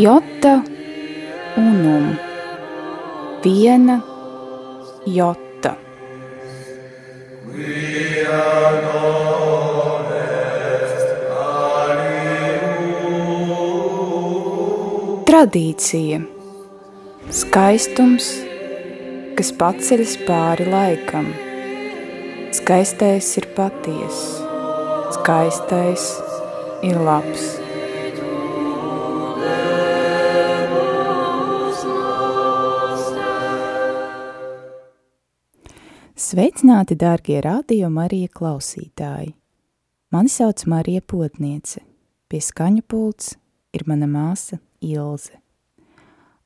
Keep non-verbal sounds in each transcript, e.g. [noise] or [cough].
Jota unum. Viena jota. Tradīcija Skaistums, kas paceļas pāri laikam. Skaistais ir patiess, skaistais ir labs. Sveicināti, dārgie radio Marija klausītāji! Mani sauc Marija Potniece. Pie skaņu pults ir mana māsa Ilze.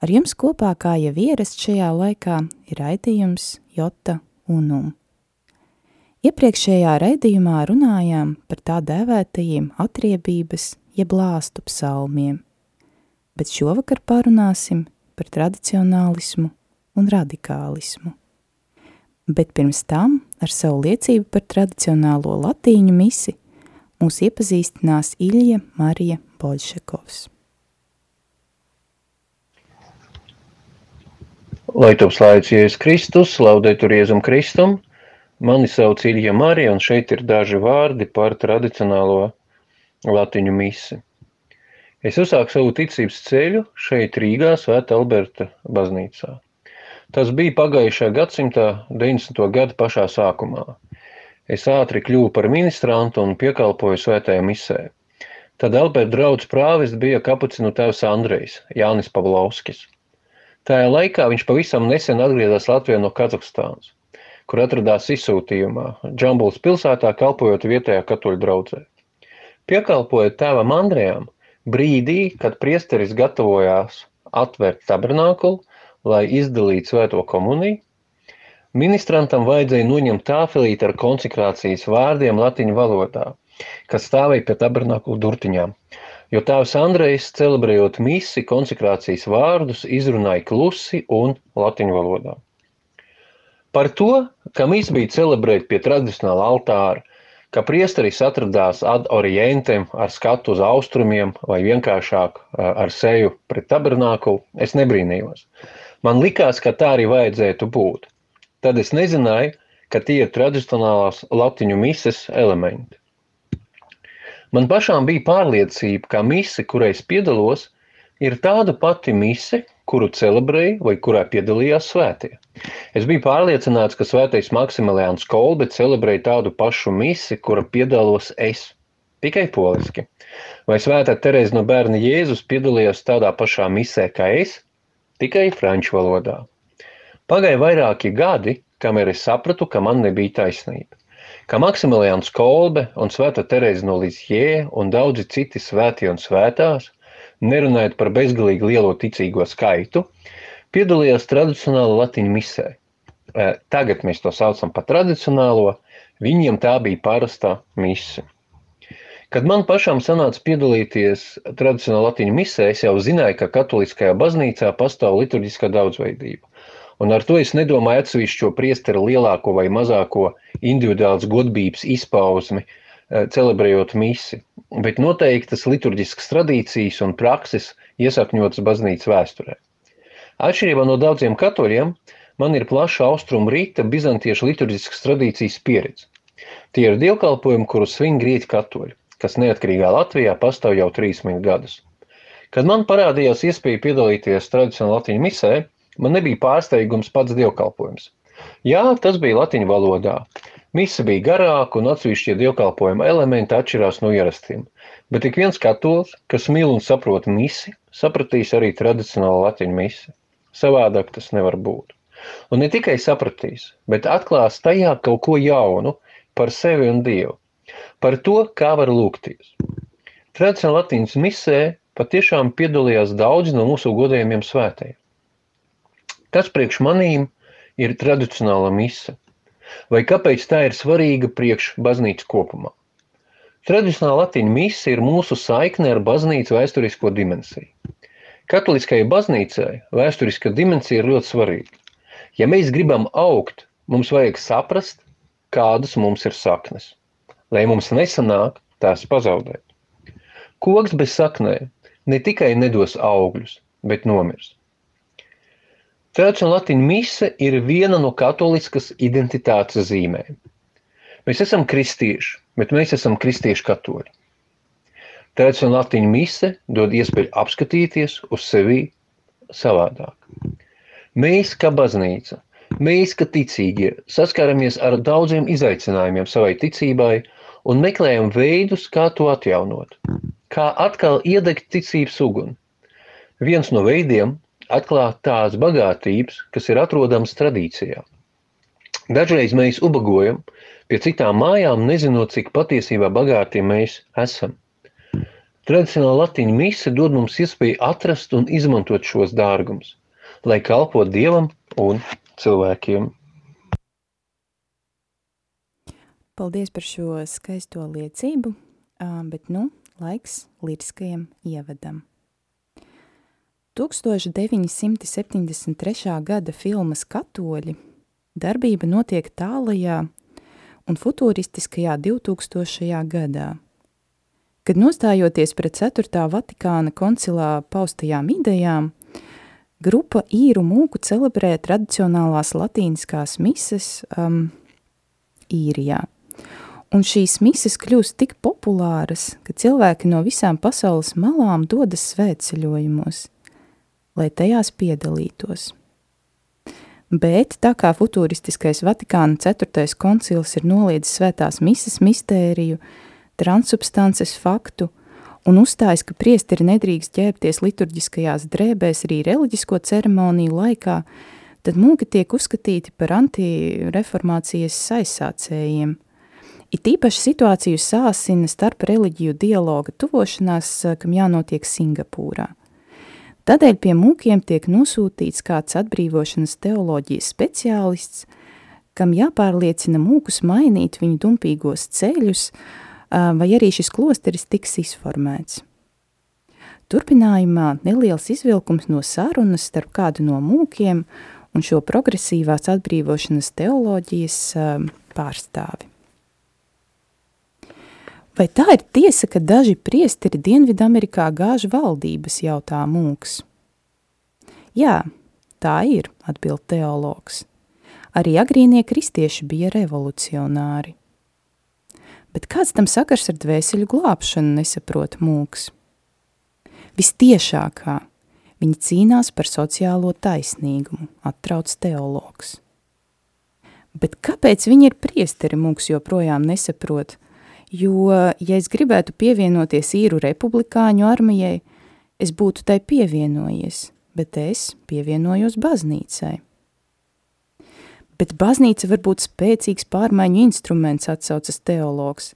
Ar jums kopā, kā jau ierasts šajā laikā, ir raidījums Jota Unum. Iepriekšējā raidījumā runājām par tā dēvētajiem atriebības jeb lāstu psalmiem, bet šovakar parunāsim par tradicionālismu un radikālismu bet pirms tam ar savu liecību par tradicionālo latīņu misi mūs iepazīstinās Ilja Marija Boļšakovs. Lai top slēdz Jēzus Kristus, laudētur Jēzum Kristum, mani sauc Ilja Marija, un šeit ir daži vārdi par tradicionālo latiņu misi. Es uzsāku savu ticības ceļu šeit Rīgā, Svēta Alberta baznīcā. Tas bija pagājušā gadsimta 90. gada pašā sākumā. Es ātri kļuvu par ministrantu un piekalpoju svētajā misē. Tad Alberta draugs prāvis bija kapucinu tēvs Andrejs, Jānis Pavlovskis. Tajā laikā viņš pavisam nesen atgriezās Latvijā no Kazahstānas, kur atradās izsūtījumā, Džambuls pilsētā kalpojot vietējā katoļu draudzē. Piekalpojot tēvam Andrejam, brīdī, kad priesteris gatavojās atvērt tabernākulu, lai izdalītu svēto komuniju, ministrantam vajadzēja noņemt tāfelīti ar konsekrācijas vārdiem latiņu valodā, kas stāvēja pie tabernākulu durtiņām, jo tēvs Andrejs, celebrējot misi, konsekrācijas vārdus izrunāja klusi un latiņu valodā. Par to, ka misi bija celebrēta pie tradicionāla altāra, ka priesteris atradās ad orientem ar skatu uz austrumiem vai vienkāršāk ar seju pret tabernākulu, es nebrīnījos. Man likās, ka tā arī vajadzētu būt. Tad es nezināju, ka tie ir tradicionālās latiņu mises elementi. Man pašām bija pārliecība, ka mise, kurai es piedalos, ir tāda pati mise, kuru celebrēja vai kurā piedalījās svētie. Es biju pārliecināts, ka svētais Maksimiliāns Kolbe celebrēja tādu pašu misi, kura piedalos es, tikai poliski. Vai svētā Terēza no bērna Jēzus piedalījās tādā pašā misē kā es, tikai franču valodā. Pagāja vairāki gadi, kamēr es sapratu, ka man nebija taisnība. Ka Maksimilians Kolbe un Svēta Terēza no Lizjē un daudzi citi svētie un svētās, nerunājot par bezgalīgi lielo ticīgo skaitu, piedalījās tradicionāla latiņu misē. Eh, tagad mēs to saucam par tradicionālo, viņiem tā bija parastā mise. Kad man pašam sanāca piedalīties tradicionālā latīņu misē, es jau zināju, ka katoliskajā baznīcā pastāv liturģiskā daudzveidība. Un ar to es nedomāju atsevišķo priesteru lielāko vai mazāko individuāls godbības izpausmi, eh, celebrējot misi, bet noteiktas liturģiskas tradīcijas un prakses iesakņotas baznīcas vēsturē. Atšķirībā no daudziem katoļiem, man ir plaša austrumu rīta bizantiešu liturģiskas tradīcijas pieredze. Tie ir dievkalpojumi, kurus svin grieķi katoļi kas neatkarīgā Latvijā pastāv jau 30 gadus. Kad man parādījās iespēja piedalīties tradicionālā latviešu misē, man nebija pārsteigums pats dievkalpojums. Jā, tas bija latviešu valodā. Mise bija garāka un atsevišķie dievkalpojuma elementi atšķirās no ierastiem. Bet ik viens katolis, kas mīl un saprot misi, sapratīs arī tradicionālo latviešu misi. Savādāk tas nevar būt. Un ne tikai sapratīs, bet atklās tajā kaut ko jaunu par sevi un Dievu par to, kā var lūgties. Tradicionāli Latvijas misē patiešām piedalījās daudzi no mūsu godējumiem svētajiem. Kas priekš manīm ir tradicionāla mise? Vai kāpēc tā ir svarīga priekš baznīcas kopumā? Tradicionāla latīņa mise ir mūsu saikne ar baznīcas vēsturisko dimensiju. Katoliskajai baznīcai vēsturiskā dimensija ir ļoti svarīga. Ja mēs gribam augt, mums vajag saprast, kādas mums ir saknes lai mums nesanāk tās pazaudēt. Koks bez saknēm, ne tikai nedos augļus, bet nomirs. Tēvs un latīņu mise ir viena no katoliskas identitātes zīmēm. Mēs esam kristieši, bet mēs esam kristieši katoļi. Tēvs un latīņu mise dod iespēju apskatīties uz sevi savādāk. Mēs, kā baznīca, mēs, kā ticīgie, saskaramies ar daudziem izaicinājumiem savai ticībai un meklējam veidus, kā to atjaunot, kā atkal iedegt ticības uguni. Viens no veidiem atklāt tās bagātības, kas ir atrodamas tradīcijā. Dažreiz mēs ubagojam pie citām mājām, nezinot, cik patiesībā bagāti mēs esam. Tradicionāla latīņa mise dod mums iespēju atrast un izmantot šos dārgumus, lai kalpot Dievam un cilvēkiem. Paldies par šo skaisto liecību, bet nu laiks liriskajam ievadam. 1973. gada filmas Katoļi darbība notiek tālajā un futuristiskajā 2000. gadā. Kad nostājoties pret 4. Vatikāna koncilā paustajām idejām, grupa īru mūku celebrē tradicionālās latīniskās mises um, īrijā. Un šīs mises kļūst tik populāras, ka cilvēki no visām pasaules malām dodas svētceļojumos – lai tajās piedalītos. Bet tā kā futuristiskais Vatikāna 4. koncils ir noliedzis svētās mises mistēriju, transubstances faktu un uzstājas, ka priesteri nedrīkst ģērbties liturģiskajās drēbēs arī reliģisko ceremoniju laikā, tad mūki tiek uzskatīti par antireformācijas aizsācējiem. It īpaši situāciju sāsina starp reliģiju dialoga tuvošanās, kam jānotiek Singapūrā – Tādēļ pie mūkiem tiek nosūtīts kāds atbrīvošanas teoloģijas speciālists, kam jāpārliecina mūkus mainīt viņu dumpīgos ceļus, vai arī šis klosteris tiks izformēts. Turpinājumā neliels izvilkums no sarunas starp kādu no mūkiem un šo progresīvās atbrīvošanas teoloģijas pārstāvi. Vai tā ir tiesa, ka daži priesteri Dienvidamerikā gāž valdības, jautā mūks? Jā, tā ir, atbild teologs. Arī agrīnie kristieši bija revolucionāri. Bet kāds tam sakars ar dvēseļu glābšanu, nesaprot mūks? Vistiešākā viņi cīnās par sociālo taisnīgumu, atrauc teologs. Bet kāpēc viņi ir priesteri, mūks joprojām nesaprot – jo, ja es gribētu pievienoties īru republikāņu armijai, es būtu tai pievienojies, bet es pievienojos baznīcai. Bet baznīca var būt spēcīgs pārmaiņu instruments, atsaucas teologs.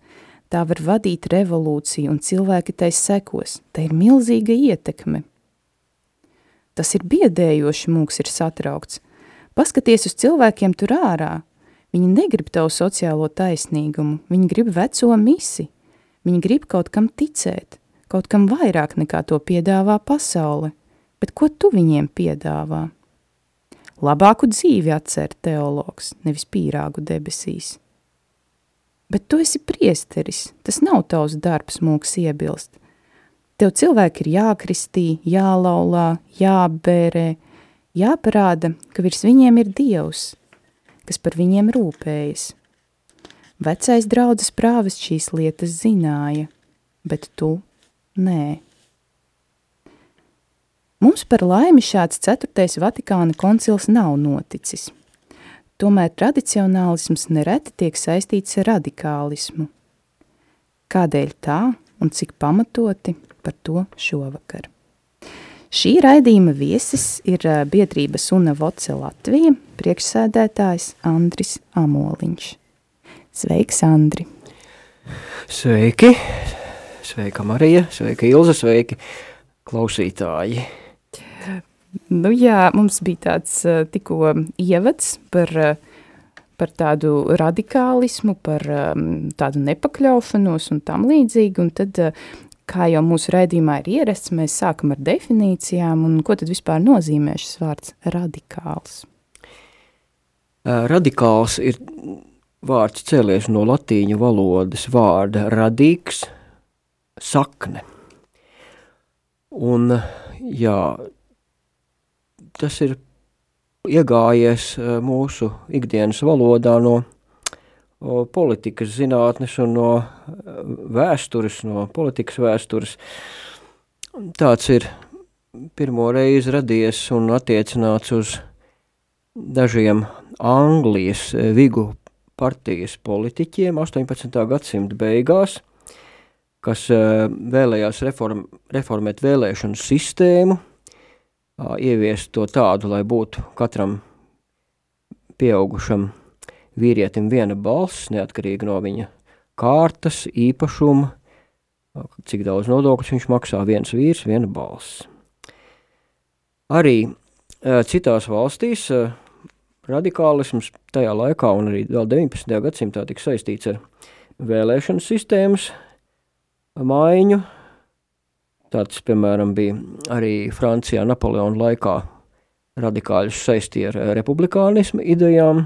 Tā var vadīt revolūciju un cilvēki tai sekos. Tā ir milzīga ietekme. Tas ir biedējoši, mūks ir satraukts. Paskaties uz cilvēkiem tur ārā, Viņi negrib tavu sociālo taisnīgumu, viņi grib veco misi, viņi grib kaut kam ticēt, kaut kam vairāk nekā to piedāvā pasaule, bet ko tu viņiem piedāvā? Labāku dzīvi atcer teologs, nevis pīrāgu debesīs. Bet tu esi priesteris, tas nav tavs darbs, mūks iebilst. Tev cilvēki ir jākristī, jālaulā, jābērē, jāparāda, ka virs viņiem ir Dievs – kas par viņiem rūpējas. Vecais draudzes prāvis šīs lietas zināja, bet tu nē. Mums par laimi šāds ceturtais Vatikāna koncils nav noticis. Tomēr tradicionālisms nereti tiek saistīts ar radikālismu. Kādēļ tā un cik pamatoti par to šovakar? Šī raidījuma viesis ir biedrības Una Voce Latvija priekšsēdētājs Andris Amoliņš. Sveiks, Andri! Sveiki! Sveika Marija, sveika Ilza, sveiki klausītāji! Nu jā, mums bija tāds tikko ievads par, par tādu radikālismu, par tādu nepakļaušanos un tam līdzīgi, un tad kā jau mūsu raidījumā ir ierasts, mēs sākam ar definīcijām, un ko tad vispār nozīmē šis vārds radikāls? Radikāls ir vārds cēlies no latīņu valodas vārda radīgs, sakne. Un, jā, tas ir iegājies mūsu ikdienas valodā no politikas zinātnes un no vēstures, no politikas vēstures. Tāds ir pirmo reizi radies un attiecināts uz dažiem Anglijas vigu partijas politiķiem 18. gadsimta beigās, kas vēlējās reform, reformēt vēlēšanu sistēmu, ieviest to tādu, lai būtu katram pieaugušam vīrietim viena balss, neatkarīgi no viņa kārtas, īpašuma, cik daudz nodokļus viņš maksā, viens vīrs, viena balss. Arī citās valstīs radikālisms tajā laikā un arī vēl 19. gadsimtā tika saistīts ar vēlēšanu sistēmas maiņu, Tāds, piemēram, bija arī Francijā Napoleona laikā radikāļus saistīja ar republikānismu idejām,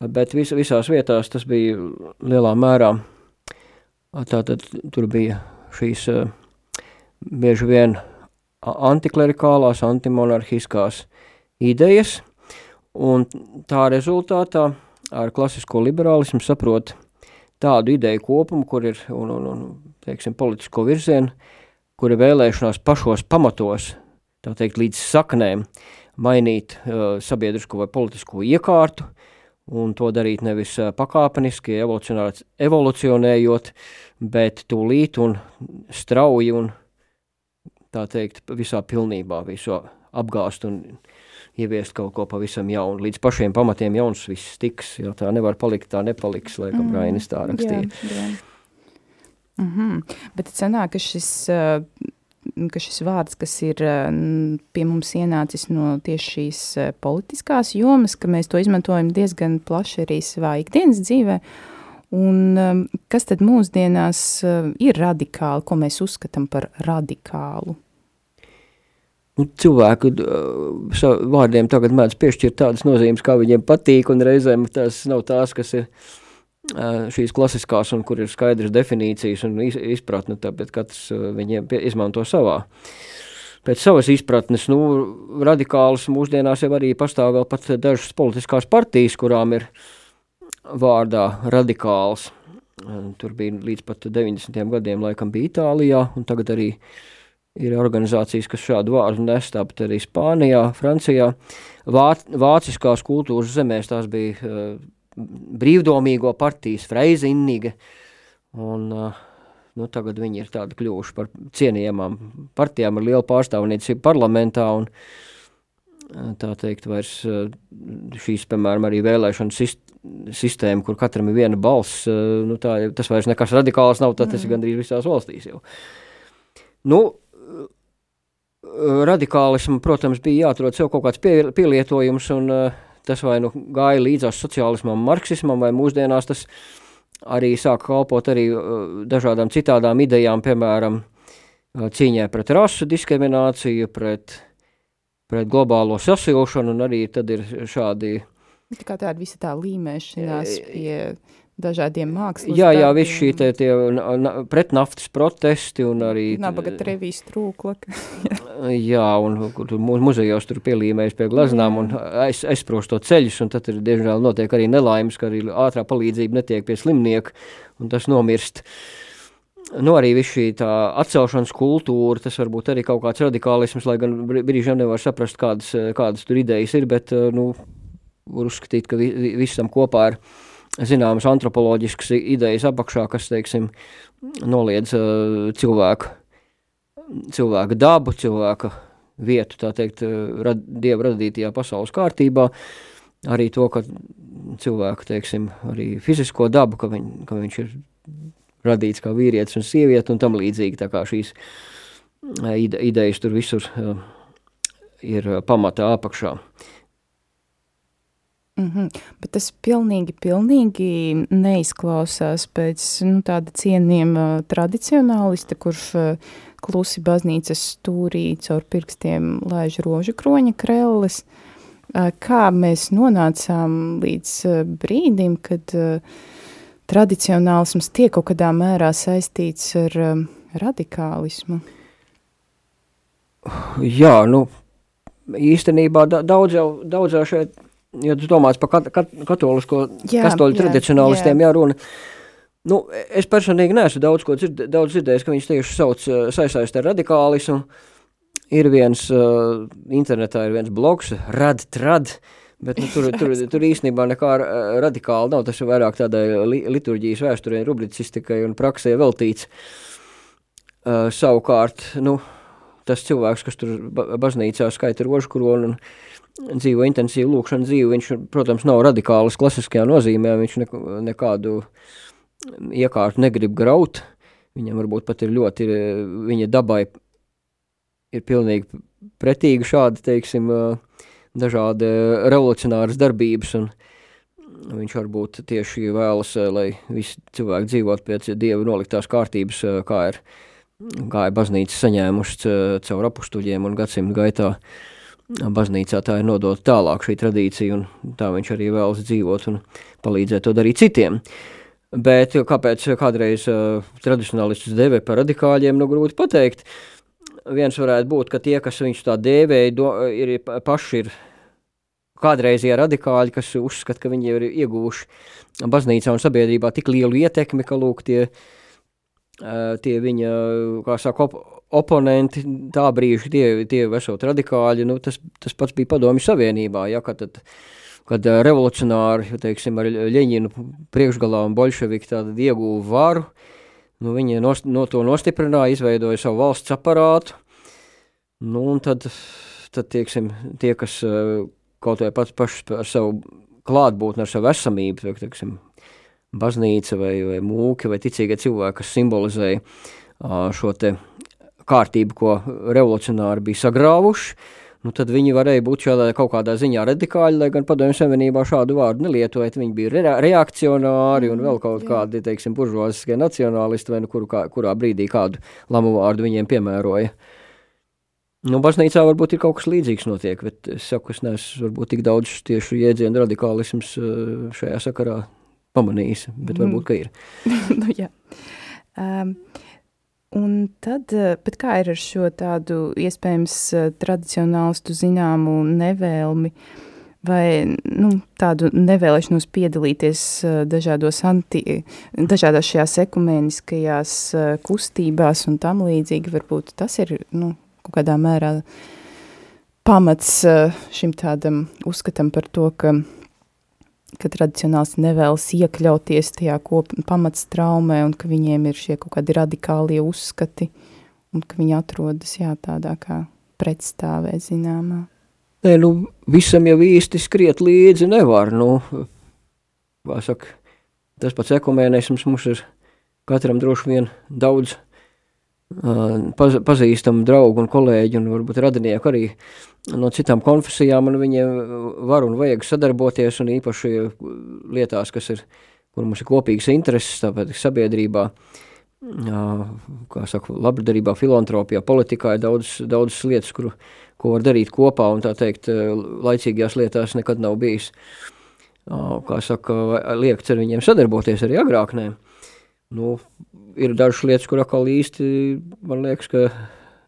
bet vis, visās vietās tas bija lielā mērā, tātad tur bija šīs bieži vien antiklerikālās, antimonarhiskās idejas, un tā rezultātā ar klasisko liberālismu saprot tādu ideju kopumu, kur ir, un, un, un teiksim, politisko virzienu, kura vēlēšanās pašos pamatos, tā teikt, līdz saknēm mainīt uh, sabiedrisko vai politisko iekārtu, un to darīt nevis uh, pakāpeniski, evolucionējot, bet tūlīt un strauji un, tā teikt, visā pilnībā visu apgāst un ieviest kaut ko pavisam jaunu. Līdz pašiem pamatiem jauns viss tiks, jo tā nevar palikt, tā nepaliks, laikam mm, Rainis tā rakstīja. Jā, jā. Mm -hmm. Bet sanāk, ka šis, eh, ka šis vārds, kas ir eh, pie mums ienācis no tieši šīs eh, politiskās jomas, ka mēs to izmantojam diezgan plaši arī savā ikdienas dzīvē, un kas tad mūsdienās ir radikāli, ko mēs uzskatām par radikālu? Nu, cilvēku uh, vārdiem tagad mēdz piešķirt tādas nozīmes, kā viņiem patīk, un reizēm tās nav tās, kas ir šīs klasiskās un kur ir skaidrs definīcijas un izpratne, tāpēc katrs viņiem izmanto savā. Pēc savas izpratnes, nu, radikāls mūsdienās jau arī pastāv vēl pat dažas politiskās partijas, kurām ir vārdā radikāls. Tur bija līdz pat 90. gadiem laikam bija Itālijā, un tagad arī ir organizācijas, kas šādu vārdu nes, tāpat arī Spānijā, Francijā. Vāc, vāciskās kultūras zemēs tās bija uh, brīvdomīgo partijas Freizinnige, un uh, nu, tagad viņi ir tādi kļuvuši par cienījamām partijām ar lielu pārstāvniecību parlamentā, un uh, tā teikt vairs uh, šīs, piemēram, arī vēlēšanu sist sistēma, kur katram ir viena balss, nu, tā, tas vairs nekas radikāls nav, tas ir mm. gandrīz visās valstīs jau. Nu, radikālismu, protams, bija jāatrod sev kaut kāds pie, pielietojums, un uh, tas vai nu gāja līdzās sociālismam, marksismam, vai mūsdienās tas arī sāka kalpot arī uh, dažādām citādām idejām, piemēram, uh, cīņai pret rasu diskrimināciju, pret, pret globālo sasilšanu, un arī tad ir šādi... Tā kā tāda visa tā līmēšanās pie dažādiem mākslas Jā, jā, viss šī te, tie pretnaftas protesti un arī... Nabaga trevijas trūklaka. [laughs] jā, un tur muzejos tur pielīmējas pie glaznām un aiz, aizprosto ceļus, un tad ir, diemžēl, notiek arī nelaimes, ka arī ātrā palīdzība netiek pie slimnieka, un tas nomirst. Nu, arī viss šī tā atcelšanas kultūra, tas varbūt arī kaut kāds radikālisms, lai gan brīžiem nevar saprast, kādas, kādas tur idejas ir, bet, nu, var uzskatīt, ka vi, visam kopā ir zināmas antropoloģiskas idejas apakšā, kas, teiksim, noliedz uh, cilvēku, cilvēka dabu, cilvēka vietu, tā teikt, rad, dieva radītajā pasaules kārtībā, arī to, ka cilvēku, teiksim, arī fizisko dabu, ka, viņ, ka viņš ir radīts kā vīrietis un sieviete un tam līdzīgi, tā kā šīs ide, idejas tur visur uh, ir pamatā apakšā. Uh, Mm -hmm. Bet tas pilnīgi, pilnīgi neizklausās pēc nu, tāda cienījama tradicionālista, kurš klusi baznīcas stūrī caur pirkstiem laiž rožu kroņa krelles. Kā mēs nonācām līdz brīdim, kad tradicionālisms tiek kaut kādā mērā saistīts ar radikālismu? Jā, nu, īstenībā daudz jau, daudz jau šeit, ja tu domāts par kat, kat, katolisko, jā, kastoļu jā, tradicionālistiem, jā, runa, nu, es personīgi neesmu daudz ko dzird, daudz dzirdējis, ka viņš tieši sauc saistājas ar radikālismu, ir viens, uh, internetā ir viens blogs, rad, trad, Bet nu, tur, tur, tur īstenībā nekā radikāli nav. Tas ir vairāk tādai li, liturģijas vēsturē, rubricistikai un praksē veltīts. Uh, savukārt, nu, tas cilvēks, kas tur baznīcā skaita rožu kronu un dzīvo intensīvu lūkšanu dzīvi, viņš, protams, nav radikālis klasiskajā nozīmē, viņš ne, nekādu iekārtu negrib graut, viņam varbūt pat ir ļoti, viņa dabai ir pilnīgi pretīga šāda, teiksim, dažādi revolucionāras darbības, un viņš varbūt tieši vēlas, lai visi cilvēki dzīvot pēc Dieva noliktās kārtības, kā ir gāja baznīca saņēmuši caur apustuļiem un gadsimtu gaitā. Baznīcā tā ir nodota tālāk šī tradīcija, un tā viņš arī vēlas dzīvot un palīdzēt to darīt citiem. Bet kāpēc kādreiz uh, tradicionālistus dēvē par radikāļiem, nu grūti pateikt. Viens varētu būt, ka tie, kas viņš tā dēvēja, do, ir paši ir kādreizie radikāļi, kas uzskata, ka viņi ir ieguvuši baznīcā un sabiedrībā tik lielu ietekmi, ka lūk tie uh, tie viņa, kā saka, oponenti, tā brīži tie, tie esot radikāļi, nu, tas, tas pats bija padomju savienībā, ja, kad, tad, kad revolucionāri, teiksim, ar Ļeņinu priekšgalā un bolševiki tātad ieguva varu, nu, viņi no, no to nostiprināja, izveidoja savu valsts aparātu, nu, un tad, tad teiksim, tie, kas kaut vai pats paši ar savu klātbūtni, ar savu esamību, teiksim, baznīca vai, vai mūki vai ticīgie cilvēki, kas simbolizēja šo te kārtību, ko revolucionāri bija sagrāvuši, nu tad viņi varēja būt šādā kaut kādā ziņā radikāļi, lai gan padomju savienībā šādu vārdu nelietoja, viņi bija re reakcionāri un vēl kaut kādi, teiksim, buržuāziskie nacionālisti, vai nu kuru, kā, kurā brīdī kādu lamu vārdu viņiem piemēroja. Nu, baznīcā varbūt ir kaut kas līdzīgs notiek, bet es saku, es neesmu varbūt tik daudz tieši iedzienu radikālisms šajā sakarā pamanījis, bet varbūt, ka ir. [laughs] nu, jā. Um, un tad, eh, kā ir ar šo tādu iespējams eh, tradicionālistu zināmu nevēlmi vai nu, tādu nevēlešanos piedalīties eh, dažādos anti, dažādās šajās ekumēniskajās kustībās un tam līdzīgi, varbūt tas ir, nu, kaut kādā mērā pamats šim tādam uzskatam par to, ka ka tradicionāls nevēlas iekļauties tajā pamatstraumē un ka viņiem ir šie kaut kādi radikālie uzskati un ka viņi atrodas jā, tādā kā pretstāvē zināmā. Nē, nu, visam jau īsti skriet līdzi nevar, nu, saka, tas pats ekumēnisms mums ir katram droši vien daudz pazīstamu draugu un kolēģi un varbūt radinieku arī no citām konfesijām, un viņiem var un vajag sadarboties, un īpaši lietās, kas ir, kur mums ir kopīgas intereses, tāpēc sabiedrībā, kā saka, labdarībā, filantropijā, politikā ir daudz, daudz lietas, kuru, ko var darīt kopā, un tā teikt, laicīgajās lietās nekad nav bijis, kā saka, liekts ar viņiem sadarboties arī agrāk, nē. Nu, ir dažas lietas, kur atkal īsti, man liekas, ka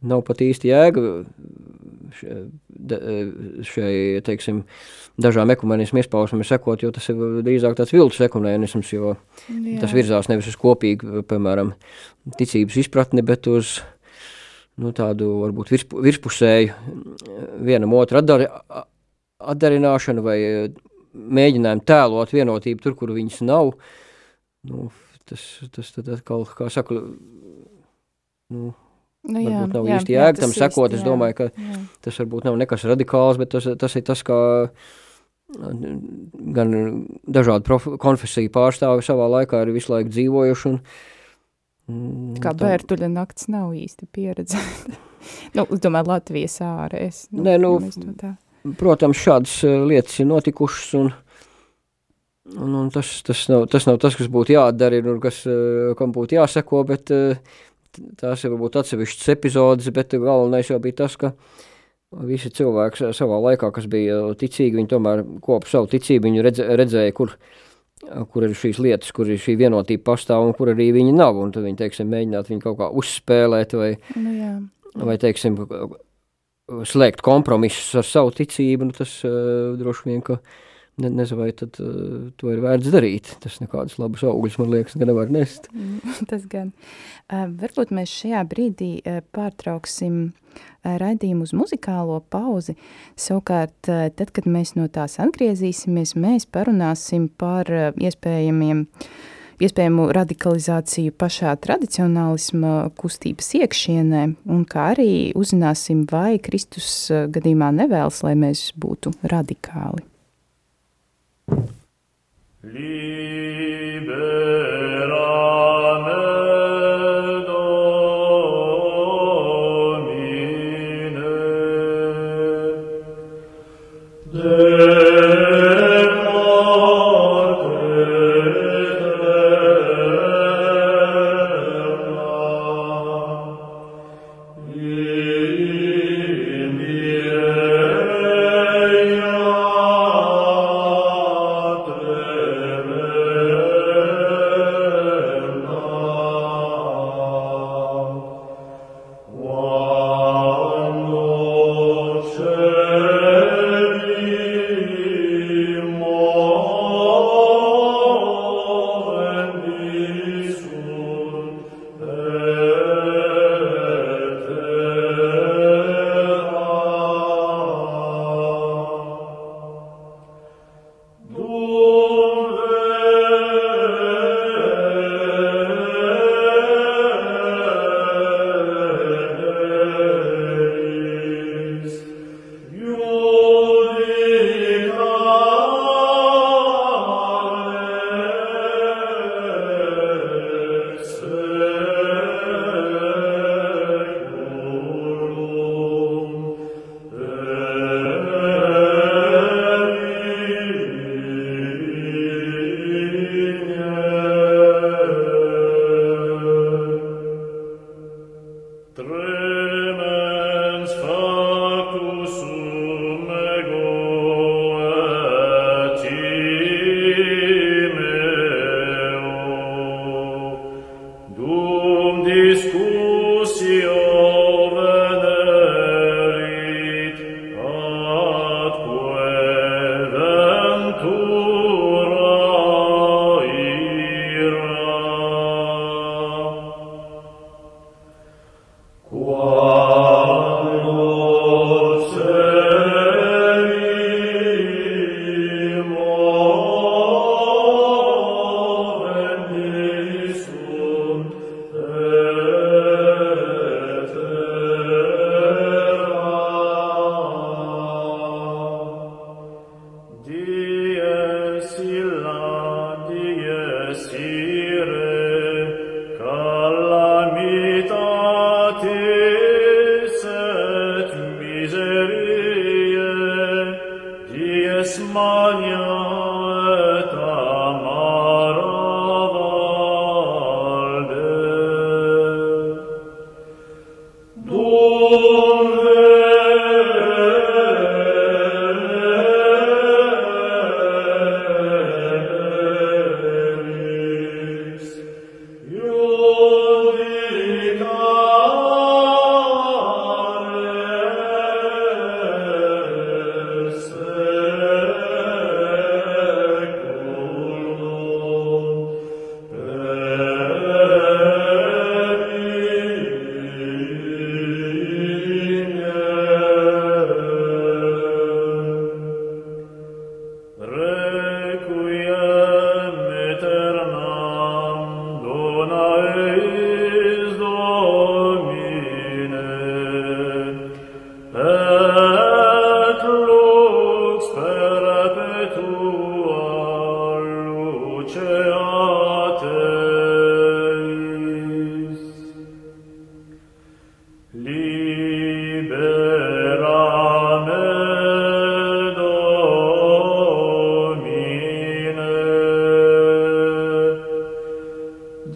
nav pat īsti jēga šai, teiksim, dažām ekumenismu izpausmēm sekot, jo tas ir drīzāk tāds viltus ekumenisms, jo Jā. tas virzās nevis uz kopīgu, piemēram, ticības izpratni, bet uz nu, tādu varbūt virspu, virspusēju vienam otru atdari, atdarināšanu vai mēģinājumu tēlot vienotību tur, kur viņas nav. Nu, tas, tas tad atkal, kā saka, nu, Nu, jā, varbūt nav jā, īsti jēga tam sekot. Es domāju, ka jā. tas varbūt nav nekas radikāls, bet tas, tas ir tas, kā gan dažādu konfesiju pārstāvi savā laikā ir visu laiku dzīvojuši. Un, mm, kā tā... bērtuļa nakts nav īsti pieredzēta. [laughs] nu, es domāju, Latvijas ārēs. Nu, Nē, nu, protams, šādas lietas ir notikušas un, Un, un tas, tas, nav, tas nav tas, kas būtu jādara, un kas, eh, kam būtu jāseko, bet eh, tās ir varbūt atsevišķas epizodes, bet galvenais jau bija tas, ka visi cilvēki savā laikā, kas bija ticīgi, viņi tomēr kopu savu ticību, viņi redz, redzēja, kur, kur ir šīs lietas, kur ir šī vienotība pastāv un kur arī viņi nav, un tad viņi, teiksim, mēģināt viņu kaut kā uzspēlēt vai, nu, jā. vai teiksim, slēgt kompromisus ar savu ticību, nu tas uh, droši vien, ka ne, nezinu, vai tad uh, to ir vērts darīt. Tas nekādus labus augļus, man liekas, nevar nest. [laughs] tas gan. Uh, varbūt mēs šajā brīdī uh, pārtrauksim raidījumu uz muzikālo pauzi. Savukārt, tad, kad mēs no tās atgriezīsimies, mēs parunāsim par iespējamiem iespējamu radikalizāciju pašā tradicionālisma kustības iekšienē, un kā arī uzzināsim, vai Kristus gadījumā nevēlas, lai mēs būtu radikāli. Liebe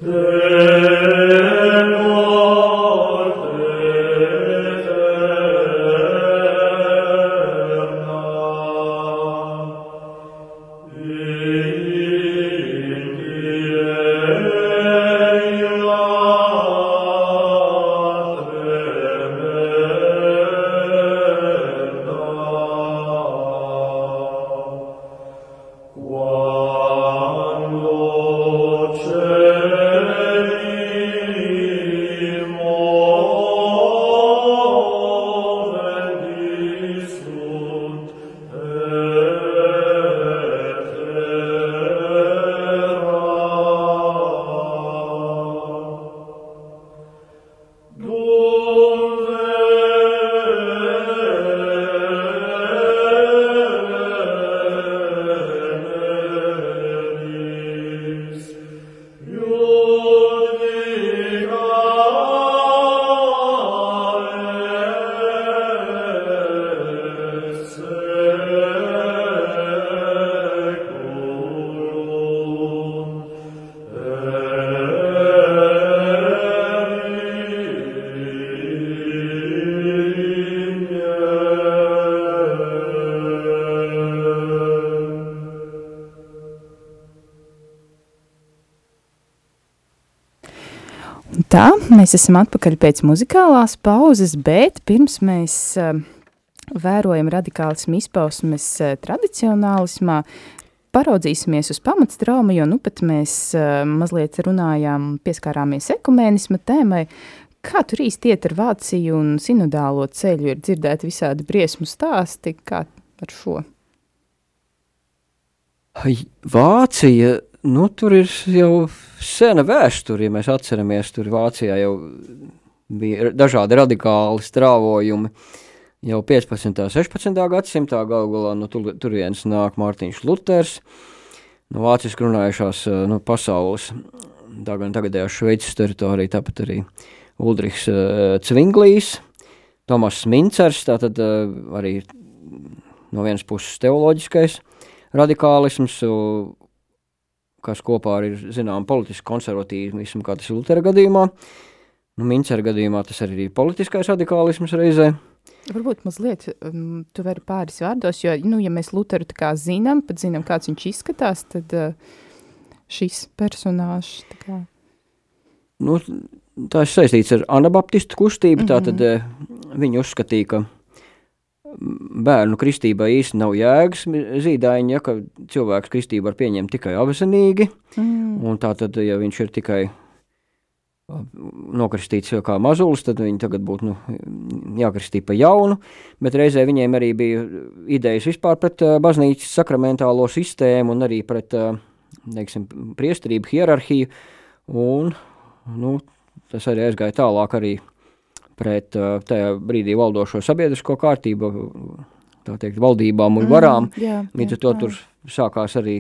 The. Mēs esam atpakaļ pēc muzikālās pauzes, bet pirms mēs uh, vērojam radikālismu izpausmes uh, tradicionālismā, paraudzīsimies uz pamatstraumu, jo nu pat mēs uh, mazliet runājām, pieskārāmies ekumēnisma tēmai. Kā tur īsti iet ar Vāciju un sinodālo ceļu? Ir dzirdēti visādi briesmu stāsti, kā ar šo? Vācija, nu tur ir jau sena vēsture, ja mēs atceramies, tur Vācijā jau bija dažādi radikāli strāvojumi. Jau 15. un 16. gadsimtā galu galā no tur, turienes nāk Mārtiņš Luters, no Vācijas runājušās no pasaules, tā gan tagadējā Šveices teritorija, tāpat arī Uldrichs uh, Cvinglīs, Tomas Mincers, tātad uh, arī no vienas puses teoloģiskais radikālisms, uh, kas kopā ir zinām politisks konservatīvisms, kā tas ir Lutera gadījumā. Nu, Mincera gadījumā tas arī ir politiskais radikālisms reizē. Varbūt mazliet um, tu vari pāris vārdos, jo, nu, ja mēs Luteru tā kā zinām, pat zinām, kāds viņš izskatās, tad uh, šis personāžs tā kā... Nu, tā ir saistīts ar anabaptistu kustību, mm -hmm. tātad uh, viņi uzskatīja, ka bērnu kristībai īsti nav jēgas zīdaiņa, ja, ka cilvēks kristību var pieņemt tikai avasinīgi, mm. un tā tad, ja viņš ir tikai nokristīts kā mazulis, tad viņi tagad būtu nu, jākristī pa jaunu, bet reizē viņiem arī bija idejas vispār pret uh, baznīcas sakramentālo sistēmu un arī pret, uh, teiksim, priesterību hierarhiju, un, nu, tas arī aizgāja tālāk arī pret tajā brīdī valdošo sabiedrisko kārtību, tā teikt, valdībām un varām. Mm, jā, Līdz ar to jā. tur sākās arī